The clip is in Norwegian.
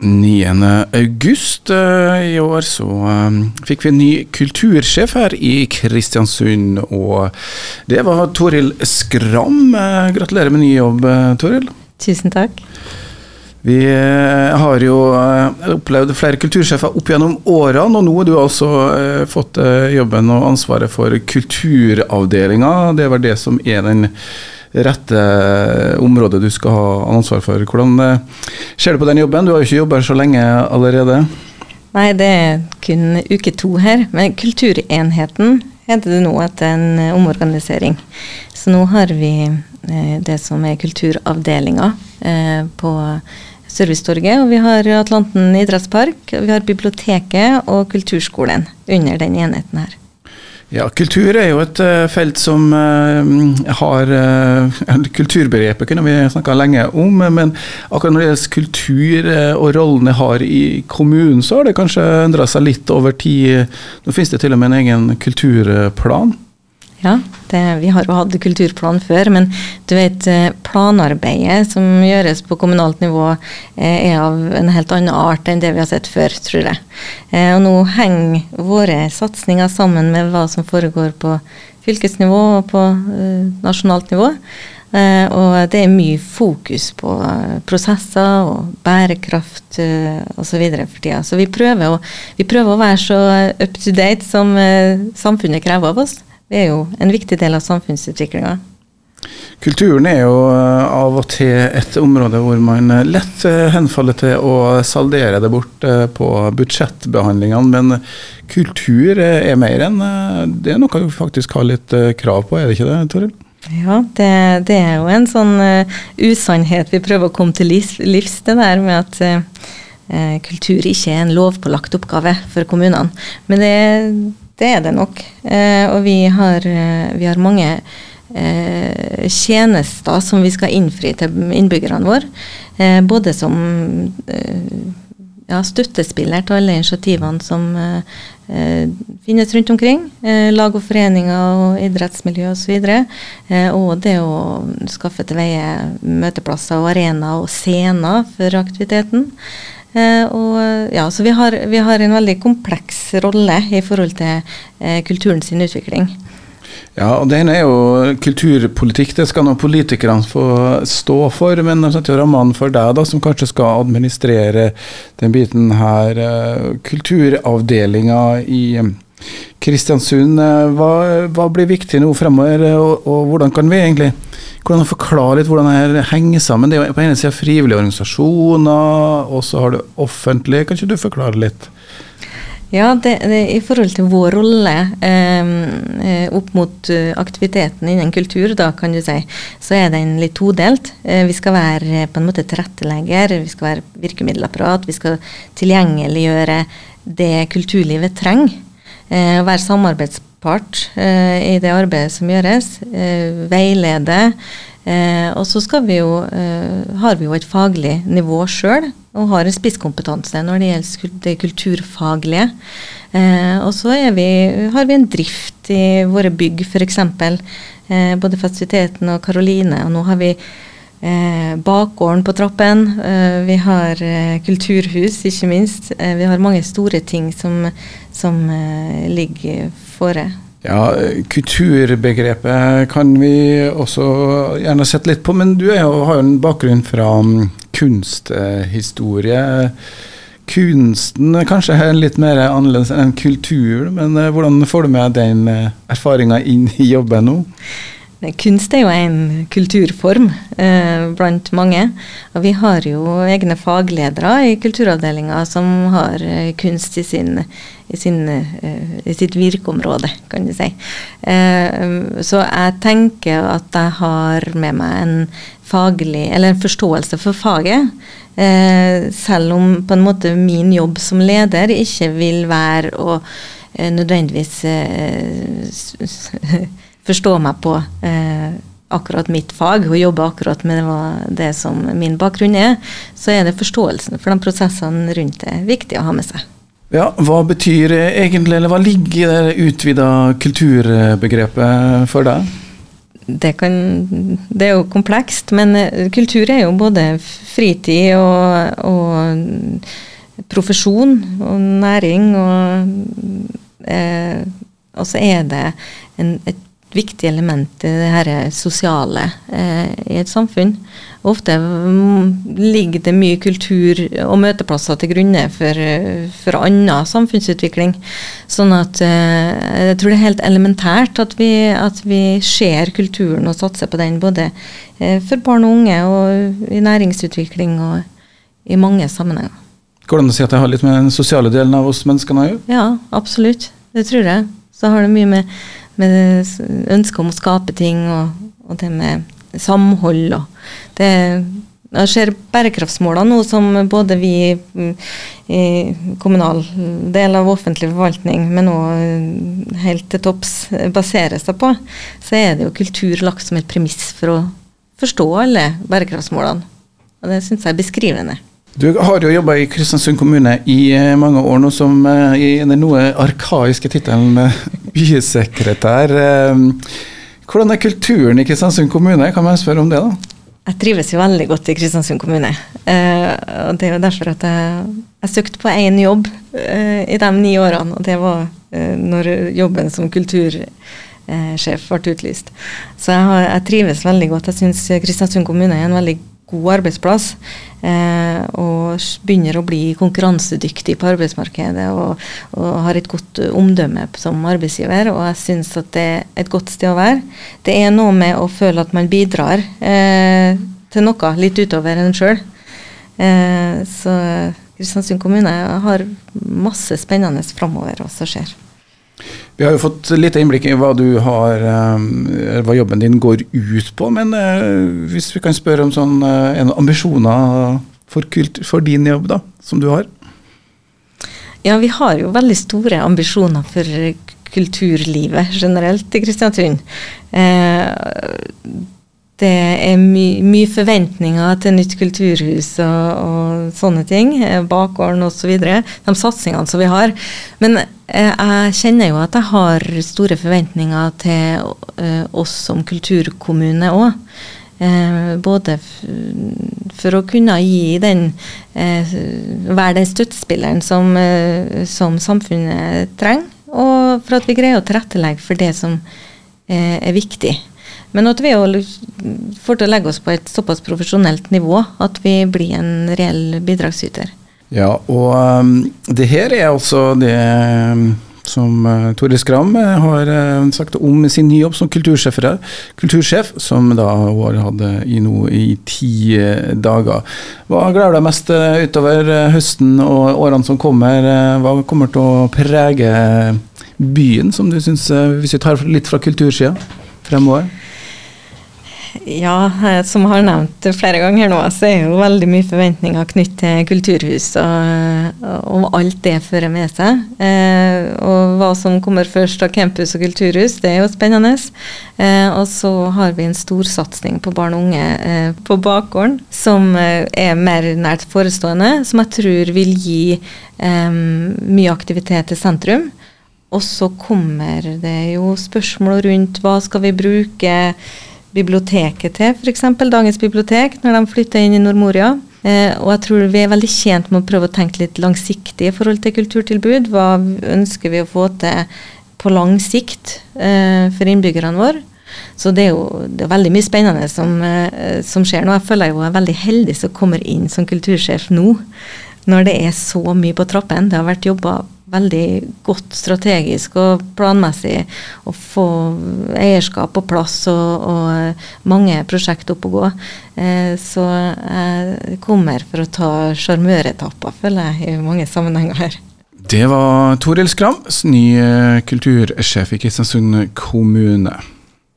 9. august eh, i år så eh, fikk vi en ny kultursjef her i Kristiansund, og det var Toril Skram. Eh, gratulerer med ny jobb, Toril. Tusen takk. Vi har jo opplevd flere kultursjefer opp gjennom årene, og nå har du altså fått jobben og ansvaret for kulturavdelinga. Det var det som er den rette området du skal ha ansvar for. Hvordan eh, ser du på den jobben? Du har jo ikke jobba så lenge allerede. Nei, det er kun uke to her. Men Kulturenheten heter det nå etter en eh, omorganisering. Så nå har vi eh, det som er kulturavdelinga på Servicetorget. Og vi har Atlanten idrettspark, vi har biblioteket og kulturskolen under den enheten her. Ja, kultur er jo et uh, felt som uh, har uh, Kulturbegrepet kunne vi snakka lenge om, men akkurat når det gjelder kultur og rollen det har i kommunen, så har det kanskje endra seg litt over tid. Nå finnes det til og med en egen kulturplan. Ja, det, vi har jo hatt kulturplan før, men du vet eh, planarbeidet som gjøres på kommunalt nivå eh, er av en helt annen art enn det vi har sett før, tror jeg. Eh, og nå henger våre satsinger sammen med hva som foregår på fylkesnivå og på nasjonalt nivå. og det er mye fokus på prosesser og bærekraft osv. for tida. Så vi prøver, å, vi prøver å være så up to date som samfunnet krever av oss. Det er jo en viktig del av samfunnsutviklinga. Kulturen er jo eh, av og til et område hvor man eh, lett eh, henfaller til å saldere det bort på budsjettbehandlingene, men kultur er mer enn Det er noe vi faktisk har litt krav på, er det ikke det, Toril? Ja, det, det, er jo en sånn usannhet vi prøver å komme til livs, det der med at kultur ikke er en lovpålagt oppgave for kommunene. Men det, det er det nok. Eh, og vi har, eh, vi har mange eh, tjenester som vi skal innfri til innbyggerne våre. Eh, både som eh, ja, støttespiller til alle initiativene som eh, finnes rundt omkring. lag og foreninger og idrettsmiljø osv. Så og det å skaffe til veie møteplasser og arenaer og scener for aktiviteten. Eh, og, ja, så vi har, vi har, en veldig kompleks rolle i forhold til eh, kulturen sin utvikling. Ja, og Det ene er jo kulturpolitikk, det skal nå politikerne få stå for. Men de setter jo rammene for deg, da, som kanskje skal administrere den biten her. Eh, kulturavdelinga i Kristiansund, eh, hva, hva, blir viktig nå fremover, og, og hvordan kan vi egentlig hvordan forklare litt hvordan det henger sammen? Det er jo på ene sida frivillige organisasjoner, og så har du offentlige. Kan ikke du forklare litt? Ja, det, det, I forhold til vår rolle eh, eh opp mot uh, aktiviteten innen kultur, da kan du si, så er den litt todelt. Eh, vi skal være på en måte tilrettelegger, vi skal være virkemiddelapparat, vi skal tilgjengeliggjøre det kulturlivet trenger. Eh, være samarbeidspart eh, i det arbeidet som gjøres. Eh, veilede. Og så har vi jo et faglig nivå sjøl, og har en spisskompetanse når det gjelder det kulturfaglige. Og så har vi en drift i våre bygg, f.eks. Eh, både Fasiliteten og Karoline. Og nå har vi Eh, bakgården på trappen. Eh, vi har eh, kulturhus, ikke minst. vi har mange store ting som, som ligger fore. Ja, Kulturbegrepet kan vi også gjerne sette litt på, men du jo, har jo en bakgrunn fra um, kunsthistorie. Kunsten kanskje er litt mer annerledes enn kulturen, men hvordan får du med den erfaringa inn i jobben nå? Kunst er jo en kulturform eh, blant mange. Og vi har jo egne fagledere i kulturavdelinga som har eh, kunst i, sin, i, sin, eh, i, sitt virkeområde, kan du si. Eh, så jeg tenker at jeg har med meg en faglig, eller en forståelse for faget. Eh, selv om på en måte min jobb som leder ikke vil være å eh, nødvendigvis forstå meg på eh, akkurat mitt fag og jobbe akkurat med det som min bakgrunn er, så er det forståelsen for de prosessene rundt det viktig å ha med seg. Ja, Hva betyr egentlig, eller hva ligger i det utvida kulturbegrepet for deg? det, kan, det er jo komplekst, men eh, kultur er jo både fritid og, og profesjon og næring. Og, eh, og så er det en, et viktig element i det her sosiale eh, i et samfunn. Ofte mm, ligger det mye kultur og møteplasser til grunne for, for annen samfunnsutvikling. Sånn at eh, jeg tror det er helt elementært at vi, at vi ser kulturen og satser på den. Både eh, for barn og unge og i næringsutvikling og i mange sammenhenger. Går det an å si at det har litt med den sosiale delen av oss menneskene å gjøre? Ja, absolutt. Det tror jeg. Så har det mye med med ønsket om å skape ting og, og det med samhold. Og det, jeg ser bærekraftsmålene nå som både vi mm, i kommunal del av offentlig forvaltning, men òg helt til topps baserer seg på, så er det jo kultur lagt som et premiss for å forstå alle bærekraftsmålene. Og det syns jeg er beskrivende. Du har jo jobba i Kristiansund kommune i eh, mange år nå som eh, i den noe arkaiske tittelen eh, bysekretær. Hvordan er kulturen i Kristiansund kommune, kan man spørre om det? da? Jeg trives jo veldig godt i Kristiansund kommune. og Det er jo derfor at jeg, jeg søkte på én jobb i de ni årene, og det var når jobben som kultursjef ble utlyst. Så jeg, jeg trives veldig godt. Jeg syns Kristiansund kommune er en veldig god arbeidsplass. Eh, og begynner å bli konkurransedyktig på arbeidsmarkedet og, og har et godt omdømme som arbeidsgiver. Og jeg syns at det er et godt sted å være. Det er noe med å føle at man bidrar eh, til noe litt utover en sjøl. Eh, så Kristiansund kommune har masse spennende framover også skjer. Vi har jo fått litt innblikk i hva, har, eh, hva jobben din går ut på. Men eh, hvis vi kan spørre om sånn, eh, ambisjoner for, kult, for din jobb, da, som du har? Ja, vi har jo veldig store ambisjoner for kulturlivet generelt i Kristiansund. Eh, det er my mye forventninger til nytt kulturhus og, og sånne ting. Bakgården osv. De satsingene som vi har. Men eh, jeg kjenner jo at jeg har store forventninger til eh, oss som kulturkommune òg. Eh, både for å kunne gi den eh, være den støttespilleren som, eh, som, samfunnet trenger, og for at vi greier å tilrettelegge for det som eh, er viktig. Men at vi får til å legge oss på et såpass profesjonelt nivå at vi blir en reell bidragsyter. Ja, og um, det her er altså det um, som uh, Tore Skram uh, har uh, sagt om sin nye jobb som kultursjef, som da hun har hatt i nå i ti uh, dager. Hva gleder deg mest uh, utover uh, høsten og årene som kommer? hva kommer til å prege byen, som du syns, hvis vi tar litt fra kultursida fremover? Ja, eh, som jeg har nevnt flere ganger nå, så er jo veldig mye forventninger knyttet til kulturhus og, og, alt det fører med seg. Eh, og hva som kommer først av campus og kulturhus, det er jo spennende. Eh, og så har vi en storsatsing på barn og unge eh, på bakgården, som eh, er mer nært forestående, som jeg tror vil gi eh, mye aktivitet til sentrum. Og så kommer det jo spørsmål rundt hva skal vi bruke biblioteket til, f.eks. Dagens bibliotek, når de flytter inn i Nordmoria. Eh, og jeg tror vi er veldig tjent med å prøve å tenke litt langsiktig i forhold til kulturtilbud. Hva ønsker vi å få til på lang sikt eh, for innbyggerne våre? Så det er jo det er veldig mye spennende som, eh, som skjer nå. Jeg føler jeg er veldig heldig som kommer inn som kultursjef nå, når det er så mye på trappen. Det har vært jobba veldig godt strategisk og planmessig å få eierskap på plass og, og mange prosjekt opp å gå. Eh, så jeg kommer for å ta sjarmøretapper, føler jeg, i mange sammenhenger her. Det var Toril Skram, ny kultursjef i Kristiansund kommune.